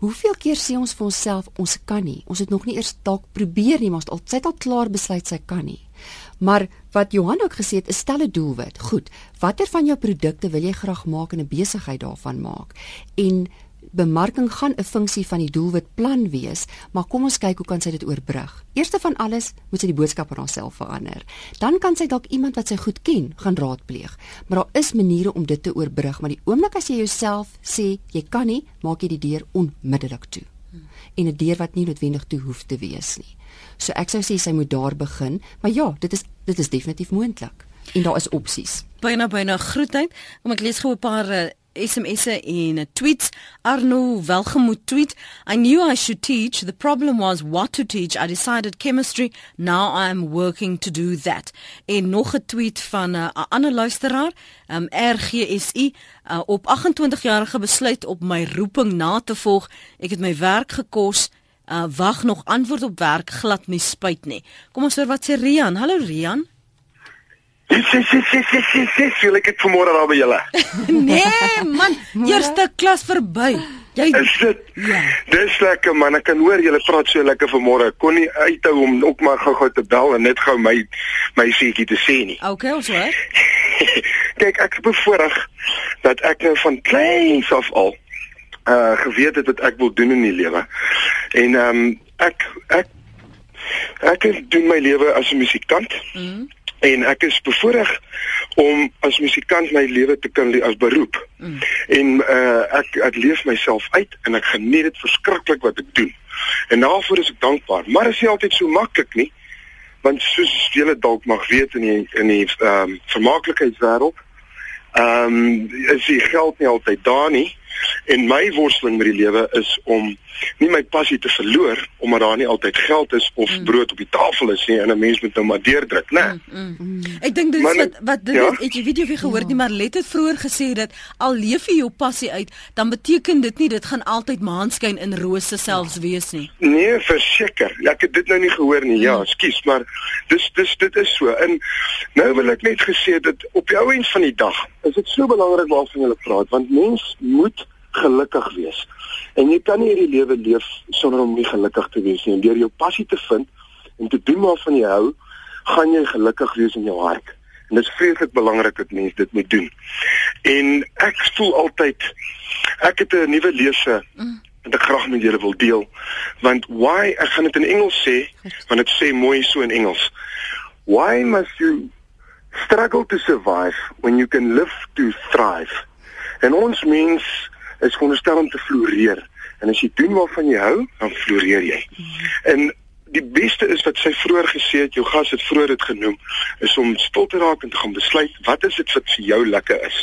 Hoeveel keer sê ons vir onsself ons kan nie. Ons het nog nie eers dalk probeer nie, maar ons het al sy het al klaar besluit sy kan nie. Maar wat Johan ook gesê het, is stel 'n doelwit. Goed, watter van jou produkte wil jy graag maak en 'n besigheid daarvan maak? En bemarking gaan 'n funksie van die doelwitplan wees, maar kom ons kyk hoe kan sy dit oorbrug. Eerste van alles moet sy die boodskap aan haarself verander. Dan kan sy dalk iemand wat sy goed ken gaan raadpleeg. Maar daar is maniere om dit te oorbrug, maar die oomblik as jy jouself sê jy kan nie, maak jy die deur onmiddellik toe. En 'n deur wat nie noodwendig toe hoef te wees nie. So ek sou sê sy moet daar begin, maar ja, dit is dit is definitief moontlik. En daar is opsies. Byna byna groetheid. Kom ek lees gou 'n paar uh, SMS'e en uh, tweets. Arno Welgemoed tweet: I knew I should teach. The problem was what to teach. I decided chemistry. Now I am working to do that. En nog 'n tweet van 'n uh, ander luisteraar, um, RGSI, uh, op 28 jarige besluit op my roeping na te volg. Ek het my werk gekos. Uh, wag nog antwoord op werk glad nie spyt nie. Kom ons hoor wat sê Rian. Hallo Rian. Sis sis sis sis sis sis, ek dit vanmôre daar by julle. Nee man, eerste klas verby. Jy Is dit? Ja. Dis lekker man, ek kan hoor julle praat so lekker vanmôre. Ek kon nie uithou om ook maar gou-gou te bel en net gou my my seetjie te sê nie. Okay, ons hoor. Kyk, ek is bevoorreg dat ek nou van kleins af al uh geweet het wat ek wil doen in die lewe. En ehm um, ek ek ek doen my lewe as 'n musikant. Mm. En ek is bevoorreg om as musikant my lewe te kan leef as beroep. Mm. En uh ek ek leef myself uit en ek geniet dit verskriklik wat ek doen. En daarvoor is ek dankbaar. Maar dit is nie altyd so maklik nie. Want soos julle dalk mag weet in die in die ehm um, vermaaklikheidswêreld, ehm um, is die geld nie altyd daar nie. En my worsteling met die lewe is om nie my passie te verloor omdat daar nie altyd geld is of mm. brood op die tafel is nie en 'n mens moet nou maar deurdruk, né? Mm, mm, mm. Ek dink dit is wat wat dit ja? het jy weet jy gehoor nie, maar Let het vroeër gesê dat al leef jy jou passie uit, dan beteken dit nie dit gaan altyd maanskyn in rose selfs wees nie. Nee, verseker. Ek het dit nou nie gehoor nie. Ja, mm. skus, maar dis dis dit is so. En nou wil ek net gesê dat op die ou end van die dag is dit so belangrik waarvan jy praat, want mens moet gelukkig wees. En jy kan nie hierdie lewe leef sonder om nie gelukkig te wees nie. En deur jou passie te vind en te doen waarvan jy hou, gaan jy gelukkig wees in jou hart. En dit is vreeslik belangrik dat mense dit moet doen. En ek voel altyd ek het 'n nuwe lese wat ek graag met julle wil deel. Want why ek gaan dit in Engels sê, want dit sê mooi so in Engels. Why must you struggle to survive when you can live to thrive? En ons mens is veronderstel om te floreer. En as jy doen waarvan jy hou, dan floreer jy. En die beste is wat sy vroeër gesê het, jou gas het vroeër dit genoem, is om stil te raak en te gaan besluit wat is dit wat vir jou lekker is.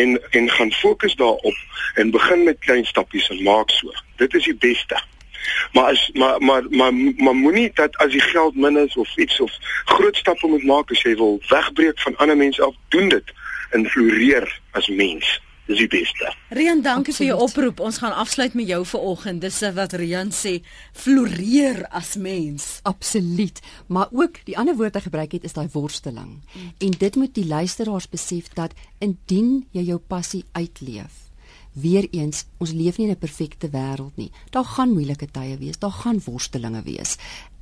En en gaan fokus daarop en begin met klein stappies en maak so. Dit is die beste. Maar as maar maar maar, maar moenie dat as die geld min is of iets of groot stappe moet maak as jy wil wegbreek van ander mense af, doen dit en floreer as mens dis die beste. Rian, dankie Absoluut. vir jou oproep. Ons gaan afsluit met jou vanoggend. Dis wat Rian sê, floreer as mens. Absoluut. Maar ook die ander woord wat hy gebruik het is daai worsteling. Mm. En dit moet die luisteraars besef dat indien jy jou passie uitleef, weer eens, ons leef nie in 'n perfekte wêreld nie. Daar gaan moeilike tye wees, daar gaan worstelinge wees.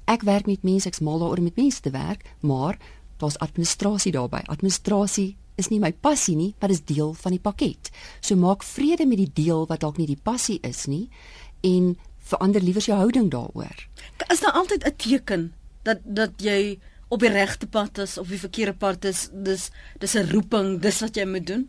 Ek werk met mense, ek's mal daaroor om met mense te werk, maar daar's administrasie daarbey. Administrasie is nie my passie nie, maar dis deel van die pakket. So maak vrede met die deel wat dalk nie die passie is nie en verander liewer jou houding daaroor. Is daar altyd 'n teken dat dat jy op die regte pad is of die verkeerde pad is? Dis dis 'n roeping, dis wat jy moet doen.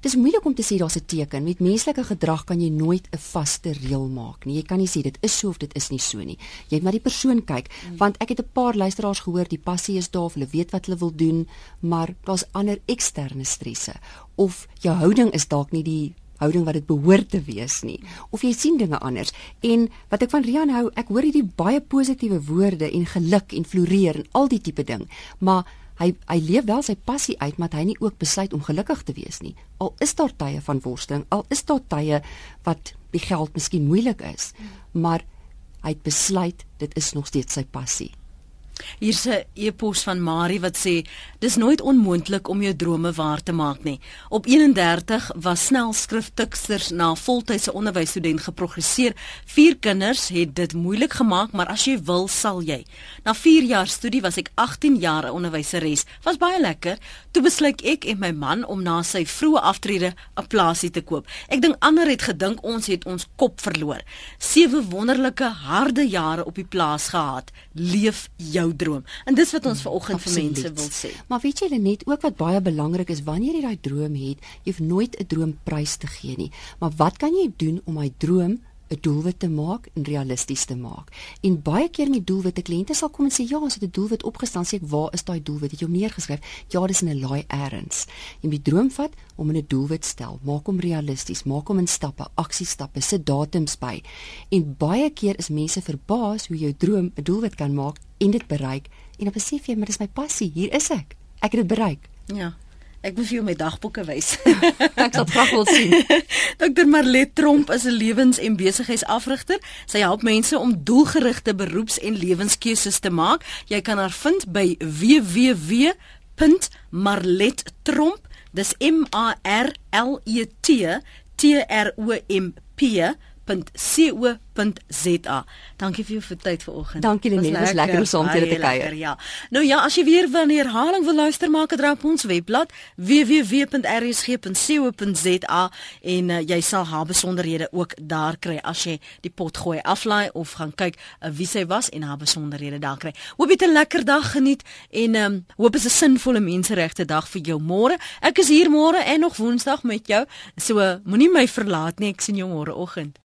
Dis moeilik om te sê daar's 'n teken. Met menslike gedrag kan jy nooit 'n vaste reël maak nie. Jy kan nie sê dit is so of dit is nie so nie. Jy moet na die persoon kyk, mm. want ek het 'n paar luisteraars gehoor, die passie is daar, hulle weet wat hulle wil doen, maar daar's ander eksterne stresse of jou houding is dalk nie die houding wat dit behoort te wees nie of jy sien dinge anders en wat ek van Rian hou ek hoor hierdie baie positiewe woorde en geluk en floreer en al die tipe ding maar hy hy leef wel sy passie uit maar hy nie ook besluit om gelukkig te wees nie. Al is daar tye van worsteling al is daar tye wat die geld miskien moeilik is maar hy het besluit dit is nog steeds sy passie Hier's 'n e-pos van Marie wat sê: "Dis nooit onmoontlik om jou drome waar te maak nie. Op 31 was snel skriftiksters na voltydse onderwysstudent geprogresseer. Vier kinders het dit moeilik gemaak, maar as jy wil, sal jy. Na 4 jaar studie was ek 18 jaar 'n onderwyseres. Was baie lekker. Toe besluit ek en my man om na sy vroeë aftrede 'n plaasie te koop. Ek dink ander het gedink ons het ons kop verloor. Sewe wonderlike harde jare op die plaas gehad. Leef jou jou droom. En dis wat ons vanoggend vir mense wil sê. Maar weet jy net ook wat baie belangrik is wanneer jy daai droom het, jy hoef nooit 'n droom prys te gee nie. Maar wat kan jy doen om daai droom 'n doelwit te maak en realisties te maak. En baie keer met doelwitte kliënte sal kom en sê ja, ons het 'n doelwit opgestel, sê ek, waar is daai doelwit? Het jy hom neergeskryf? Ja, dis in 'n laai eers. En die droom vat om 'n doelwit stel, maak hom realisties, maak hom in stappe, aksiestappe, sit datums by. En baie keer is mense verbaas hoe jou droom 'n doelwit kan maak en dit bereik en dan besef jy, maar dis my passie, hier is ek. Ek het dit bereik. Ja. Ek moet vir jou my dagboeke wys. ek sal graag wil sien. Dr. Marlet Tromp is 'n lewens- en besigheidsafrigter. Sy help mense om doelgerigte beroeps- en lewenskeuses te maak. Jy kan haar vind by www.marlettromp. Dis M A R L E T T R O M P rsg.co.za. Dankie vir jou tyd vanoggend. Dankie Lenet, dit was lekker om saam met julle te kuier. Ja. Nou ja, as jy weer van herhaling wil luister, maak 'n draai op ons webblad www.rsg.co.za en uh, jy sal haar besonderhede ook daar kry as jy die pot gooi aflaai of gaan kyk uh, wie sy was en haar besonderhede daar kry. Hoop jy 'n lekker dag geniet en um, hoop is 'n sinvolle menseregte dag vir jou môre. Ek is hier môre en nog Woensdag met jou. So uh, moenie my verlaat nie. Ek sien jou môre oggend.